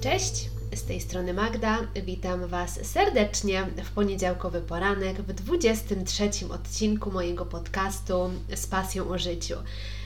Cześć, z tej strony Magda. Witam Was serdecznie w poniedziałkowy poranek w 23 odcinku mojego podcastu z pasją o życiu.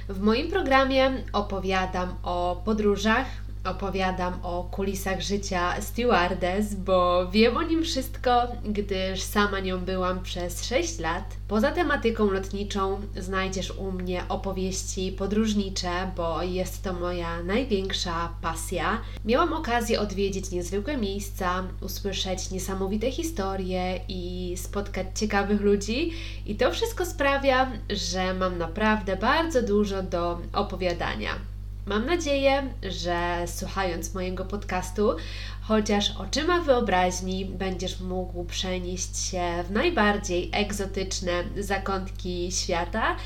W moim programie opowiadam o podróżach, opowiadam o kulisach życia stewardess, bo wiem o nim wszystko, gdyż sama nią byłam przez 6 lat. Poza tematyką lotniczą znajdziesz u mnie opowieści podróżnicze, bo jest to moja największa pasja. Miałam okazję odwiedzić niezwykłe miejsca, usłyszeć niesamowite historie i spotkać ciekawych ludzi, i to wszystko sprawia, że mam naprawdę bardzo dużo do opowiadania. Mam nadzieję, że słuchając mojego podcastu, chociaż oczyma wyobraźni będziesz mógł przenieść się w najbardziej egzotyczne zakątki świata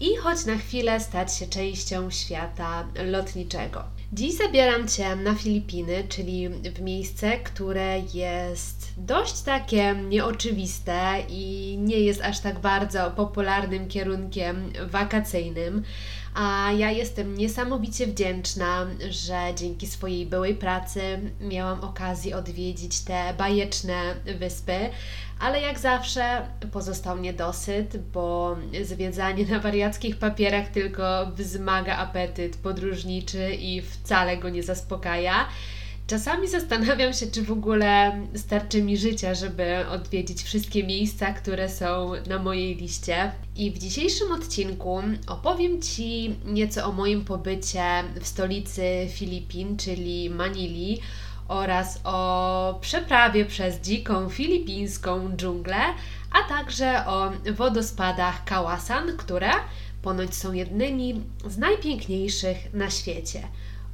i choć na chwilę stać się częścią świata lotniczego. Dziś zabieram Cię na Filipiny, czyli w miejsce, które jest dość takie nieoczywiste i nie jest aż tak bardzo popularnym kierunkiem wakacyjnym. A ja jestem niesamowicie wdzięczna, że dzięki swojej byłej pracy miałam okazję odwiedzić te bajeczne wyspy, ale jak zawsze pozostał niedosyt, bo zwiedzanie na wariackich papierach tylko wzmaga apetyt podróżniczy i wcale go nie zaspokaja. Czasami zastanawiam się, czy w ogóle starczy mi życia, żeby odwiedzić wszystkie miejsca, które są na mojej liście. I w dzisiejszym odcinku opowiem Ci nieco o moim pobycie w stolicy Filipin, czyli Manili, oraz o przeprawie przez dziką filipińską dżunglę, a także o wodospadach Kałasan, które ponoć są jednymi z najpiękniejszych na świecie.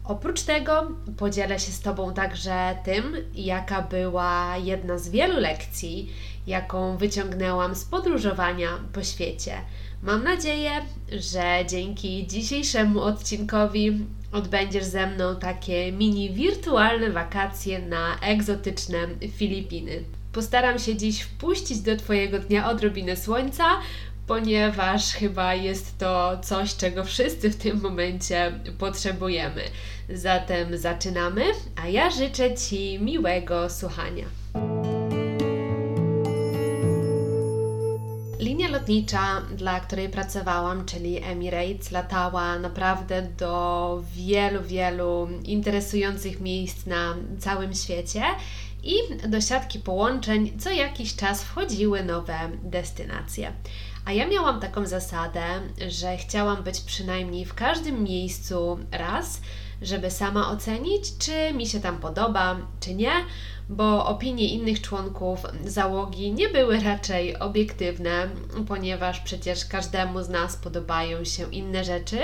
Oprócz tego podzielę się z Tobą także tym, jaka była jedna z wielu lekcji, jaką wyciągnęłam z podróżowania po świecie. Mam nadzieję, że dzięki dzisiejszemu odcinkowi odbędziesz ze mną takie mini wirtualne wakacje na egzotyczne Filipiny. Postaram się dziś wpuścić do Twojego dnia odrobinę słońca, ponieważ chyba jest to coś, czego wszyscy w tym momencie potrzebujemy. Zatem zaczynamy, a ja życzę Ci miłego słuchania. Linia lotnicza, dla której pracowałam, czyli Emirates, latała naprawdę do wielu, wielu interesujących miejsc na całym świecie i do siatki połączeń co jakiś czas wchodziły nowe destynacje. A ja miałam taką zasadę, że chciałam być przynajmniej w każdym miejscu raz, żeby sama ocenić, czy mi się tam podoba, czy nie, bo opinie innych członków załogi nie były raczej obiektywne, ponieważ przecież każdemu z nas podobają się inne rzeczy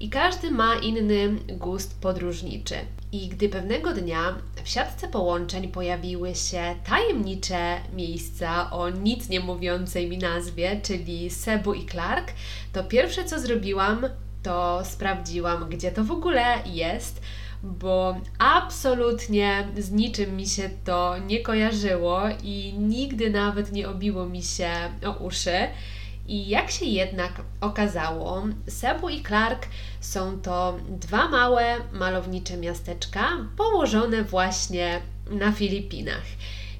i każdy ma inny gust podróżniczy. I gdy pewnego dnia w siatce połączeń pojawiły się tajemnicze miejsca o nic nie mówiącej mi nazwie, czyli Sebu i Clark, to pierwsze co zrobiłam, to sprawdziłam, gdzie to w ogóle jest, bo absolutnie z niczym mi się to nie kojarzyło i nigdy nawet nie obiło mi się o uszy. I jak się jednak okazało, Cebu i Clark są to dwa małe, malownicze miasteczka położone właśnie na Filipinach.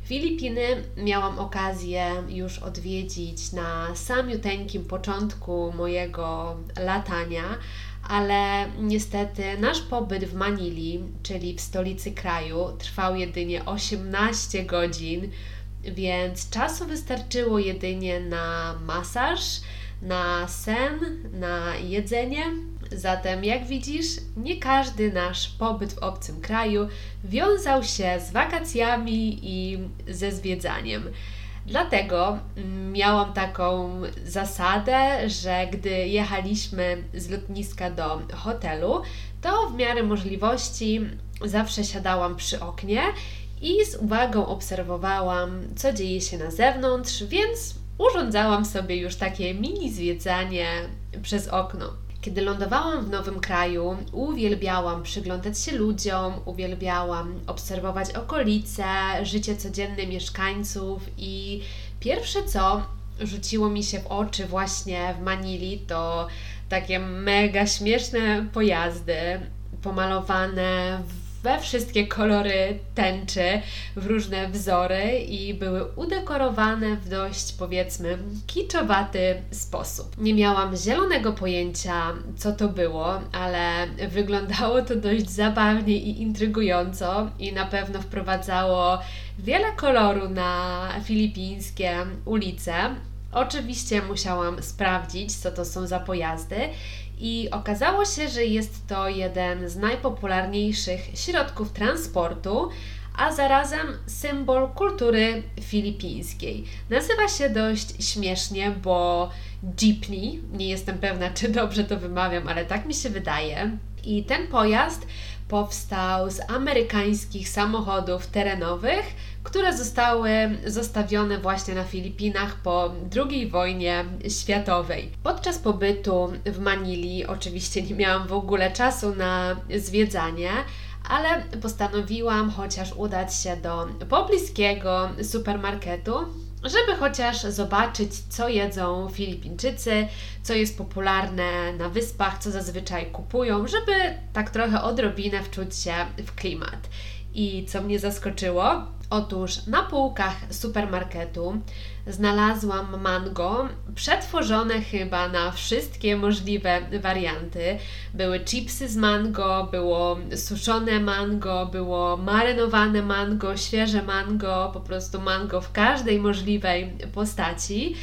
Filipiny miałam okazję już odwiedzić na samiuteńkim początku mojego latania, ale niestety nasz pobyt w Manili, czyli w stolicy kraju, trwał jedynie 18 godzin, więc czasu wystarczyło jedynie na masaż, na sen, na jedzenie Zatem, jak widzisz, nie każdy nasz pobyt w obcym kraju wiązał się z wakacjami i ze zwiedzaniem. Dlatego miałam taką zasadę, że gdy jechaliśmy z lotniska do hotelu, to w miarę możliwości zawsze siadałam przy oknie i z uwagą obserwowałam, co dzieje się na zewnątrz, więc urządzałam sobie już takie mini zwiedzanie przez okno. Kiedy lądowałam w nowym kraju, uwielbiałam przyglądać się ludziom, uwielbiałam obserwować okolice, życie codzienne mieszkańców i pierwsze co rzuciło mi się w oczy właśnie w Manili to takie mega śmieszne pojazdy pomalowane w we wszystkie kolory tęczy, w różne wzory i były udekorowane w dość powiedzmy kiczowaty sposób. Nie miałam zielonego pojęcia, co to było, ale wyglądało to dość zabawnie i intrygująco i na pewno wprowadzało wiele koloru na filipińskie ulice. Oczywiście musiałam sprawdzić, co to są za pojazdy, i okazało się, że jest to jeden z najpopularniejszych środków transportu, a zarazem symbol kultury filipińskiej. Nazywa się dość śmiesznie, bo jeepney, nie jestem pewna, czy dobrze to wymawiam, ale tak mi się wydaje. I ten pojazd powstał z amerykańskich samochodów terenowych, które zostały zostawione właśnie na Filipinach po II wojnie światowej. Podczas pobytu w Manili oczywiście nie miałam w ogóle czasu na zwiedzanie, ale postanowiłam chociaż udać się do pobliskiego supermarketu, żeby chociaż zobaczyć, co jedzą Filipińczycy, co jest popularne na wyspach, co zazwyczaj kupują, żeby tak trochę odrobinę wczuć się w klimat. I co mnie zaskoczyło? Otóż na półkach supermarketu znalazłam mango, przetworzone chyba na wszystkie możliwe warianty. Były chipsy z mango, było suszone mango, było marynowane mango, świeże mango, po prostu mango w każdej możliwej postaci.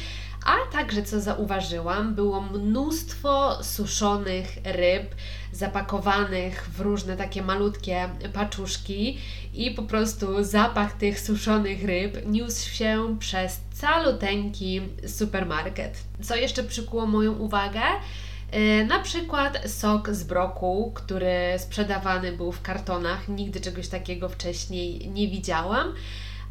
A także, co zauważyłam, było mnóstwo suszonych ryb, zapakowanych w różne takie malutkie paczuszki i po prostu zapach tych suszonych ryb niósł się przez caluteńki supermarket. Co jeszcze przykuło moją uwagę? E, na przykład sok z broku, który sprzedawany był w kartonach. Nigdy czegoś takiego wcześniej nie widziałam.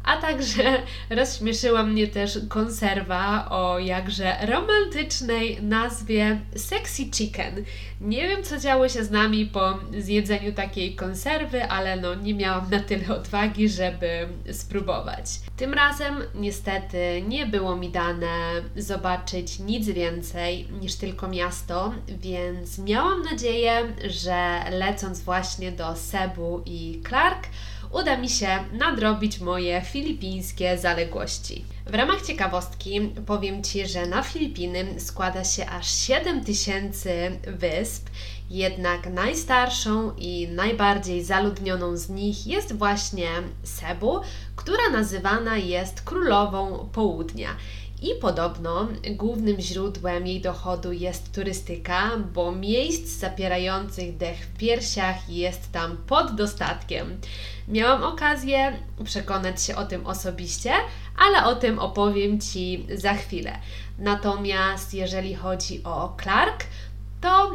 A także rozśmieszyła mnie też konserwa o jakże romantycznej nazwie Sexy Chicken. Nie wiem, co działo się z nami po zjedzeniu takiej konserwy, ale no nie miałam na tyle odwagi, żeby spróbować. Tym razem niestety nie było mi dane zobaczyć nic więcej niż tylko miasto, więc miałam nadzieję, że lecąc właśnie do Sebu i Clark, uda mi się nadrobić moje filipińskie zaległości. W ramach ciekawostki powiem Ci, że na Filipiny składa się aż 7 tysięcy wysp, jednak najstarszą i najbardziej zaludnioną z nich jest właśnie Cebu, która nazywana jest Królową Południa. I podobno głównym źródłem jej dochodu jest turystyka, bo miejsc zapierających dech w piersiach jest tam pod dostatkiem. Miałam okazję przekonać się o tym osobiście, ale o tym opowiem Ci za chwilę. Natomiast jeżeli chodzi o Clark,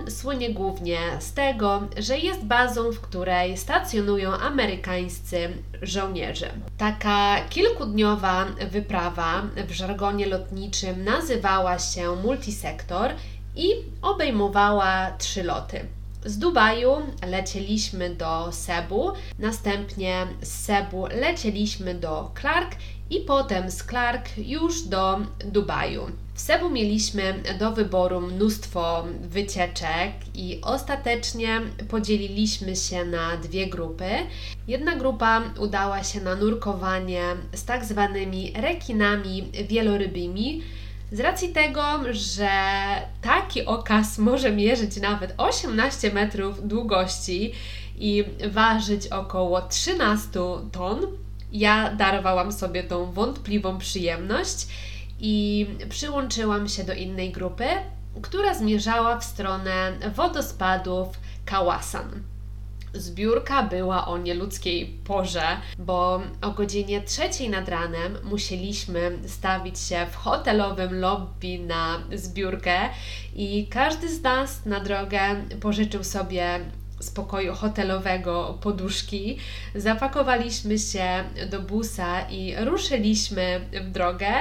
słynie głównie z tego, że jest bazą, w której stacjonują amerykańscy żołnierze. Taka kilkudniowa wyprawa w żargonie lotniczym nazywała się multisektor i obejmowała trzy loty. Z Dubaju lecieliśmy do Sebu, następnie z Sebu lecieliśmy do Clark i potem z Clark już do Dubaju. W Sebu mieliśmy do wyboru mnóstwo wycieczek i ostatecznie podzieliliśmy się na dwie grupy. Jedna grupa udała się na nurkowanie z tak zwanymi rekinami wielorybymi, z racji tego, że taki okaz może mierzyć nawet 18 metrów długości i ważyć około 13 ton, ja darowałam sobie tą wątpliwą przyjemność i przyłączyłam się do innej grupy, która zmierzała w stronę wodospadów Kałasan. Zbiórka była o nieludzkiej porze, bo o godzinie trzeciej nad ranem musieliśmy stawić się w hotelowym lobby na zbiórkę i każdy z nas na drogę pożyczył sobie z pokoju hotelowego poduszki, zapakowaliśmy się do busa i ruszyliśmy w drogę.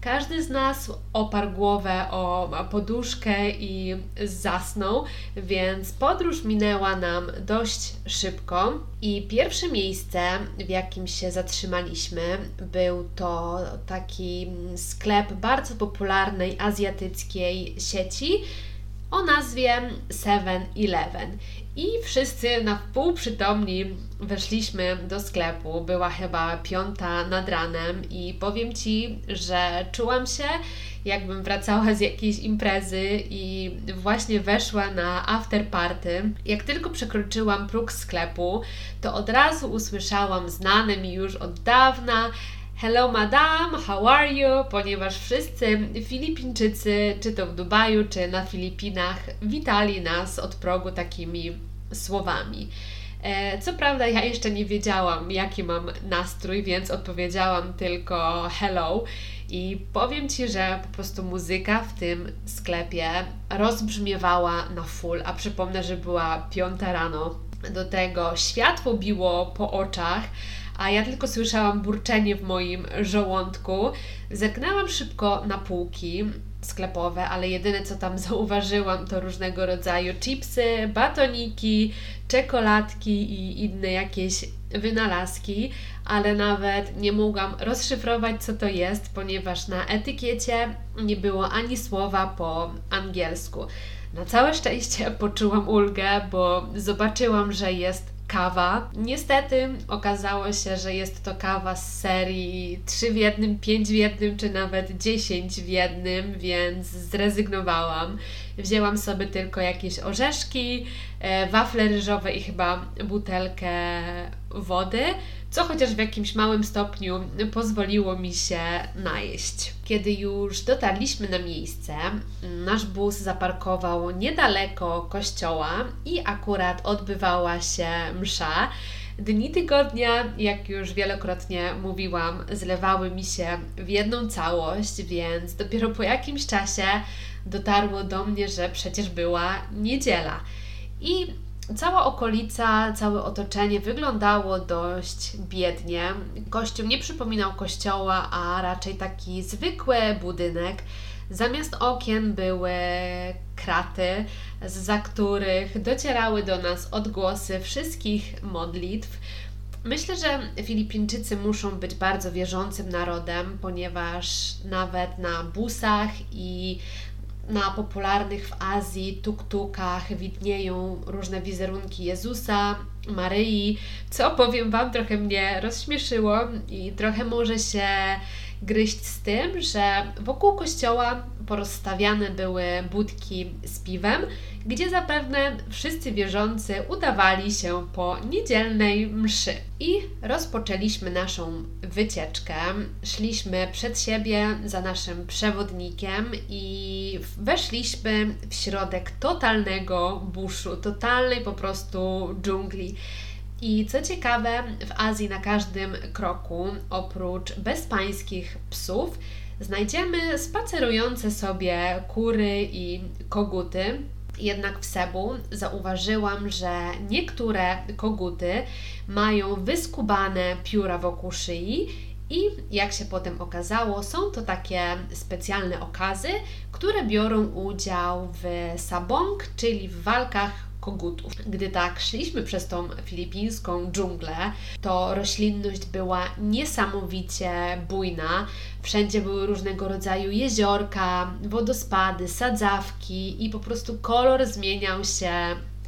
Każdy z nas oparł głowę o poduszkę i zasnął, więc podróż minęła nam dość szybko. I pierwsze miejsce, w jakim się zatrzymaliśmy, był to taki sklep bardzo popularnej azjatyckiej sieci o nazwie 7-Eleven. I wszyscy na wpół przytomni weszliśmy do sklepu. Była chyba piąta nad ranem, i powiem Ci, że czułam się, jakbym wracała z jakiejś imprezy i właśnie weszła na after party. Jak tylko przekroczyłam próg sklepu, to od razu usłyszałam znane mi już od dawna Hello madam, how are you? Ponieważ wszyscy Filipińczycy, czy to w Dubaju, czy na Filipinach, witali nas od progu takimi słowami. E, co prawda, ja jeszcze nie wiedziałam, jaki mam nastrój, więc odpowiedziałam tylko hello. I powiem Ci, że po prostu muzyka w tym sklepie rozbrzmiewała na full, a przypomnę, że była piąta rano. Do tego światło biło po oczach, a ja tylko słyszałam burczenie w moim żołądku. Zerknęłam szybko na półki sklepowe, ale jedyne co tam zauważyłam to różnego rodzaju chipsy, batoniki, czekoladki i inne jakieś wynalazki, ale nawet nie mogłam rozszyfrować, co to jest, ponieważ na etykiecie nie było ani słowa po angielsku. Na całe szczęście poczułam ulgę, bo zobaczyłam, że jest kawa. Niestety okazało się, że jest to kawa z serii 3 w jednym, 5 w jednym, czy nawet 10 w jednym, więc zrezygnowałam. Wzięłam sobie tylko jakieś orzeszki, e, wafle ryżowe i chyba butelkę wody, co chociaż w jakimś małym stopniu pozwoliło mi się najeść. Kiedy już dotarliśmy na miejsce, nasz bus zaparkował niedaleko kościoła i akurat odbywała się msza. Dni tygodnia, jak już wielokrotnie mówiłam, zlewały mi się w jedną całość, więc dopiero po jakimś czasie dotarło do mnie, że przecież była niedziela. I Cała okolica, całe otoczenie wyglądało dość biednie. Kościół nie przypominał kościoła, a raczej taki zwykły budynek. Zamiast okien były kraty, za których docierały do nas odgłosy wszystkich modlitw. Myślę, że Filipińczycy muszą być bardzo wierzącym narodem, ponieważ nawet na busach i na popularnych w Azji tuk-tukach widnieją różne wizerunki Jezusa, Maryi, co powiem Wam trochę mnie rozśmieszyło i trochę może się gryźć z tym, że wokół kościoła porozstawiane były budki z piwem, gdzie zapewne wszyscy wierzący udawali się po niedzielnej mszy. I rozpoczęliśmy naszą wycieczkę. Szliśmy przed siebie za naszym przewodnikiem i weszliśmy w środek totalnego buszu, totalnej po prostu dżungli. I co ciekawe, w Azji na każdym kroku, oprócz bezpańskich psów, znajdziemy spacerujące sobie kury i koguty. Jednak w Sebu zauważyłam, że niektóre koguty mają wyskubane pióra wokół szyi i jak się potem okazało, są to takie specjalne okazy, które biorą udział w sabong, czyli w walkach kogutów. Gdy tak szliśmy przez tą filipińską dżunglę, to roślinność była niesamowicie bujna. Wszędzie były różnego rodzaju jeziorka, wodospady, sadzawki i po prostu kolor zmieniał się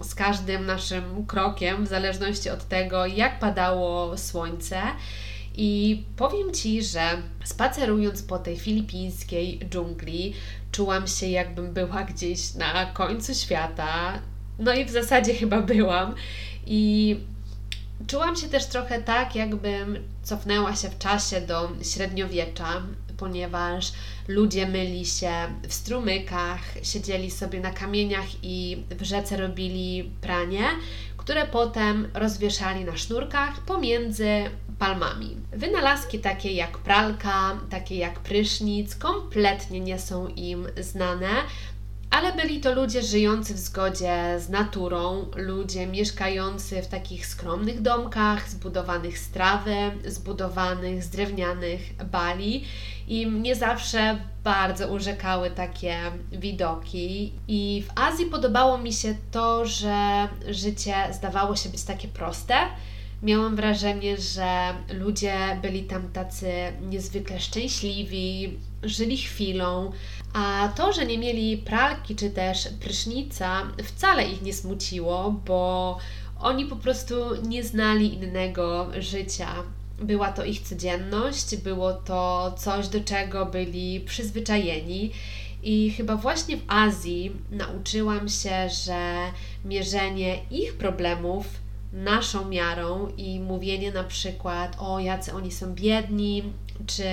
z każdym naszym krokiem, w zależności od tego, jak padało słońce. I powiem Ci, że spacerując po tej filipińskiej dżungli, czułam się, jakbym była gdzieś na końcu świata, no i w zasadzie chyba byłam. I czułam się też trochę tak, jakbym cofnęła się w czasie do średniowiecza, ponieważ ludzie myli się w strumykach, siedzieli sobie na kamieniach i w rzece robili pranie, które potem rozwieszali na sznurkach pomiędzy palmami. Wynalazki takie jak pralka, takie jak prysznic kompletnie nie są im znane, ale byli to ludzie żyjący w zgodzie z naturą, ludzie mieszkający w takich skromnych domkach, zbudowanych z trawy, zbudowanych z drewnianych bali i mnie zawsze bardzo urzekały takie widoki. I w Azji podobało mi się to, że życie zdawało się być takie proste. Miałam wrażenie, że ludzie byli tam tacy niezwykle szczęśliwi, żyli chwilą, A to, że nie mieli pralki czy też prysznica, wcale ich nie smuciło, bo oni po prostu nie znali innego życia. Była to ich codzienność, było to coś, do czego byli przyzwyczajeni. I chyba właśnie w Azji nauczyłam się, że mierzenie ich problemów naszą miarą i mówienie na przykład o jacy oni są biedni, czy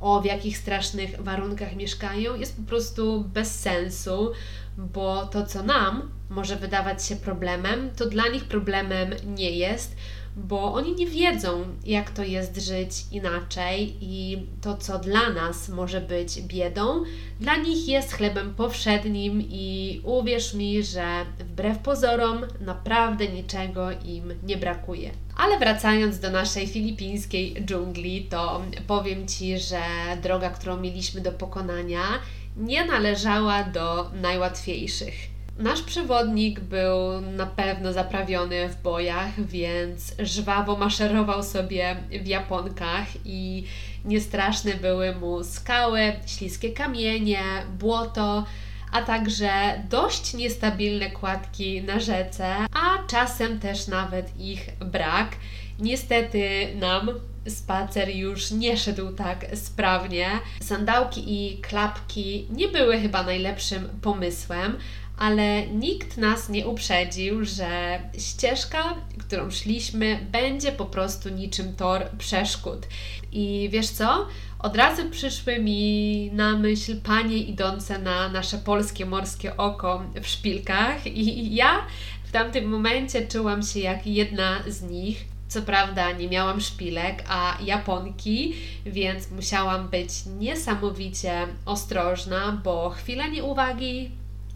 o w jakich strasznych warunkach mieszkają, jest po prostu bez sensu, bo to, co nam może wydawać się problemem, to dla nich problemem nie jest, bo oni nie wiedzą, jak to jest żyć inaczej i to, co dla nas może być biedą, dla nich jest chlebem powszednim i uwierz mi, że wbrew pozorom naprawdę niczego im nie brakuje. Ale wracając do naszej filipińskiej dżungli, to powiem Ci, że droga, którą mieliśmy do pokonania, nie należała do najłatwiejszych. Nasz przewodnik był na pewno zaprawiony w bojach, więc żwawo maszerował sobie w japonkach i niestraszne były mu skały, śliskie kamienie, błoto, a także dość niestabilne kładki na rzece, a czasem też nawet ich brak. Niestety nam spacer już nie szedł tak sprawnie. Sandałki i klapki nie były chyba najlepszym pomysłem, ale nikt nas nie uprzedził, że ścieżka, którą szliśmy, będzie po prostu niczym tor przeszkód. I wiesz co? Od razu przyszły mi na myśl panie idące na nasze polskie morskie oko w szpilkach, i ja w tamtym momencie czułam się jak jedna z nich. Co prawda nie miałam szpilek, a japonki, więc musiałam być niesamowicie ostrożna, bo chwila nieuwagi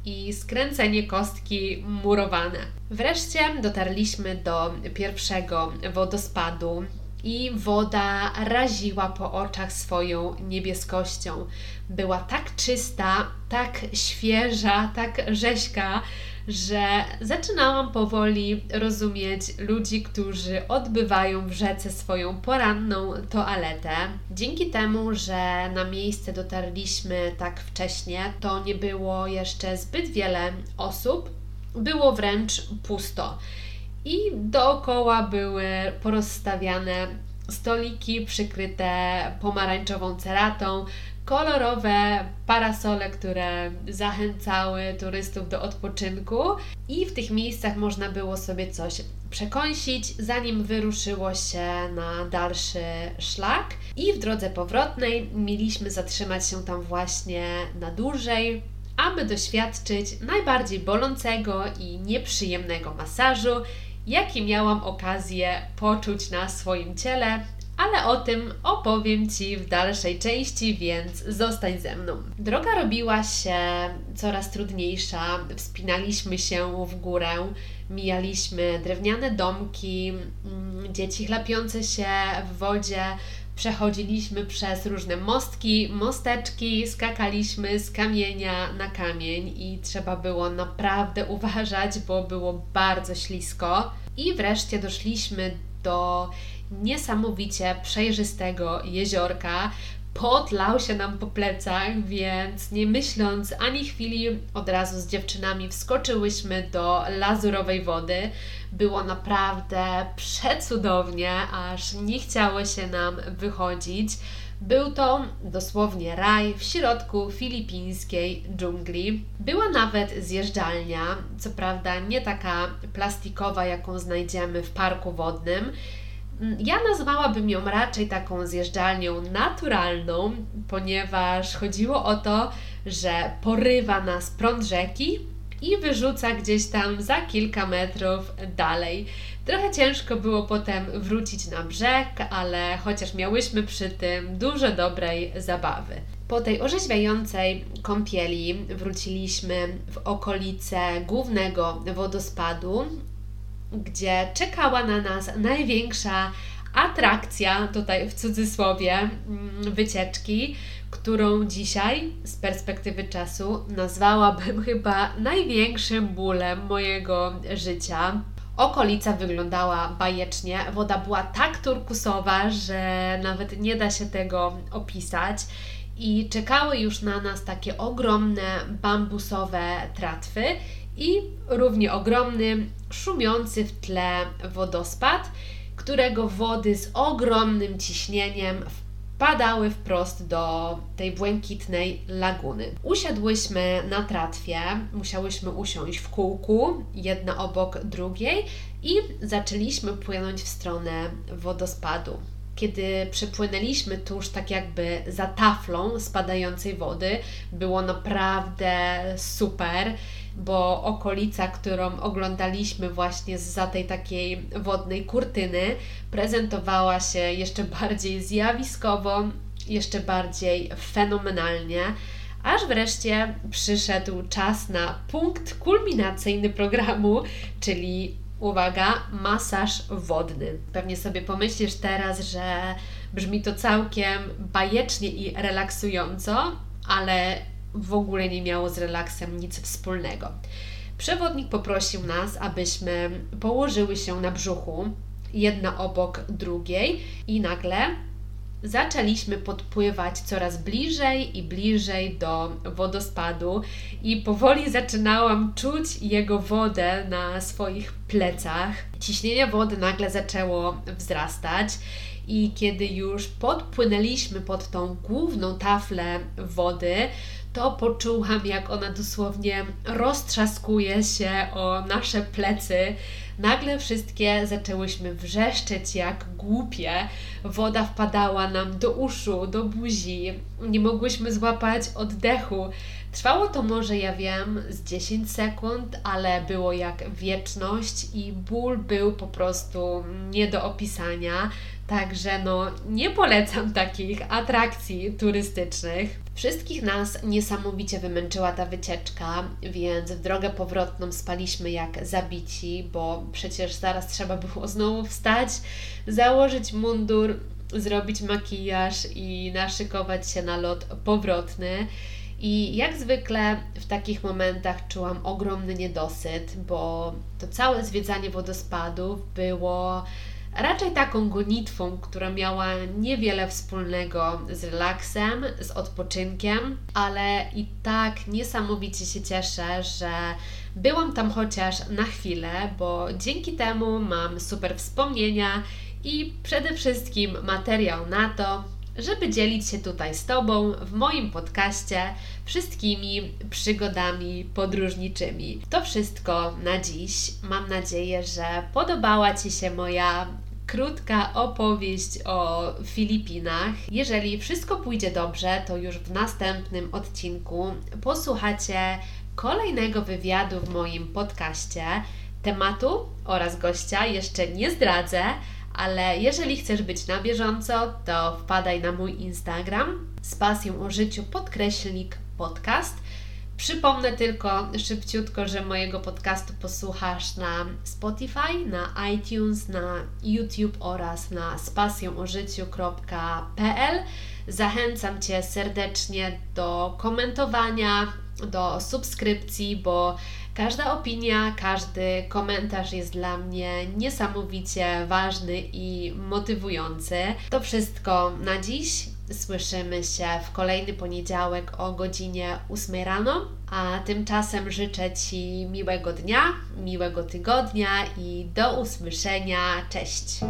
i skręcenie kostki murowane. Wreszcie dotarliśmy do pierwszego wodospadu i woda raziła po oczach swoją niebieskością. Była tak czysta, tak świeża, tak rzeźka, że zaczynałam powoli rozumieć ludzi, którzy odbywają w rzece swoją poranną toaletę. Dzięki temu, że na miejsce dotarliśmy tak wcześnie, to nie było jeszcze zbyt wiele osób, było wręcz pusto. I dookoła były porozstawiane stoliki przykryte pomarańczową ceratą, kolorowe parasole, które zachęcały turystów do odpoczynku i w tych miejscach można było sobie coś przekąsić, zanim wyruszyło się na dalszy szlak. I w drodze powrotnej mieliśmy zatrzymać się tam właśnie na dłużej, aby doświadczyć najbardziej bolącego i nieprzyjemnego masażu, jaki miałam okazję poczuć na swoim ciele ale o tym opowiem Ci w dalszej części, więc zostań ze mną. Droga robiła się coraz trudniejsza, wspinaliśmy się w górę, mijaliśmy drewniane domki, mm, dzieci chlapiące się w wodzie, przechodziliśmy przez różne mostki, mosteczki, skakaliśmy z kamienia na kamień i trzeba było naprawdę uważać, bo było bardzo ślisko. I wreszcie doszliśmy do niesamowicie przejrzystego jeziorka. Pot lał się nam po plecach, więc nie myśląc ani chwili, od razu z dziewczynami wskoczyłyśmy do lazurowej wody. Było naprawdę przecudownie, aż nie chciało się nam wychodzić. Był to dosłownie raj w środku filipińskiej dżungli. Była nawet zjeżdżalnia, co prawda nie taka plastikowa, jaką znajdziemy w parku wodnym. Ja nazwałabym ją raczej taką zjeżdżalnią naturalną, ponieważ chodziło o to, że porywa nas prąd rzeki i wyrzuca gdzieś tam za kilka metrów dalej. Trochę ciężko było potem wrócić na brzeg, ale chociaż miałyśmy przy tym dużo dobrej zabawy. Po tej orzeźwiającej kąpieli wróciliśmy w okolice głównego wodospadu, gdzie czekała na nas największa atrakcja, tutaj w cudzysłowie, mm, wycieczki, którą dzisiaj z perspektywy czasu nazwałabym chyba największym bólem mojego życia. Okolica wyglądała bajecznie, woda była tak turkusowa, że nawet nie da się tego opisać. i czekały już na nas takie ogromne bambusowe tratwy i równie ogromny, szumiący w tle wodospad, którego wody z ogromnym ciśnieniem wpadały wprost do tej błękitnej laguny. Usiadłyśmy na tratwie, musiałyśmy usiąść w kółku, jedna obok drugiej i zaczęliśmy płynąć w stronę wodospadu. Kiedy przepłynęliśmy tuż tak jakby za taflą spadającej wody, było naprawdę super bo okolica, którą oglądaliśmy właśnie za tej takiej wodnej kurtyny, prezentowała się jeszcze bardziej zjawiskowo, jeszcze bardziej fenomenalnie, aż wreszcie przyszedł czas na punkt kulminacyjny programu, czyli uwaga, masaż wodny. Pewnie sobie pomyślisz teraz, że brzmi to całkiem bajecznie i relaksująco, ale w ogóle nie miało z relaksem nic wspólnego. Przewodnik poprosił nas, abyśmy położyły się na brzuchu, jedna obok drugiej, i nagle zaczęliśmy podpływać coraz bliżej i bliżej do wodospadu, i powoli zaczynałam czuć jego wodę na swoich plecach. Ciśnienie wody nagle zaczęło wzrastać. I kiedy już podpłynęliśmy pod tą główną taflę wody, to poczułam, jak ona dosłownie roztrzaskuje się o nasze plecy. Nagle wszystkie zaczęłyśmy wrzeszczeć jak głupie. Woda wpadała nam do uszu, do buzi. Nie mogłyśmy złapać oddechu. Trwało to może, ja wiem, z 10 sekund, ale było jak wieczność i ból był po prostu nie do opisania. Także no, nie polecam takich atrakcji turystycznych. Wszystkich nas niesamowicie wymęczyła ta wycieczka, więc w drogę powrotną spaliśmy jak zabici, bo przecież zaraz trzeba było znowu wstać, założyć mundur, zrobić makijaż i naszykować się na lot powrotny. I jak zwykle w takich momentach czułam ogromny niedosyt, bo to całe zwiedzanie wodospadów było raczej taką gonitwą, która miała niewiele wspólnego z relaksem, z odpoczynkiem, ale i tak niesamowicie się cieszę, że byłam tam chociaż na chwilę, bo dzięki temu mam super wspomnienia i przede wszystkim materiał na to, żeby dzielić się tutaj z Tobą w moim podcaście wszystkimi przygodami podróżniczymi. To wszystko na dziś. Mam nadzieję, że podobała Ci się moja krótka opowieść o Filipinach. Jeżeli wszystko pójdzie dobrze, to już w następnym odcinku posłuchacie kolejnego wywiadu w moim podcaście. Tematu oraz gościa jeszcze nie zdradzę, ale jeżeli chcesz być na bieżąco, to wpadaj na mój Instagram z pasją o życiu podkreślnik podcast. Przypomnę tylko szybciutko, że mojego podcastu posłuchasz na Spotify, na iTunes, na YouTube oraz na spasjonożyciu.pl. Zachęcam Cię serdecznie do komentowania, do subskrypcji, bo każda opinia, każdy komentarz jest dla mnie niesamowicie ważny i motywujący. To wszystko na dziś. Słyszymy się w kolejny poniedziałek o godzinie 8 rano, a tymczasem życzę Ci miłego dnia, miłego tygodnia i do usłyszenia. Cześć!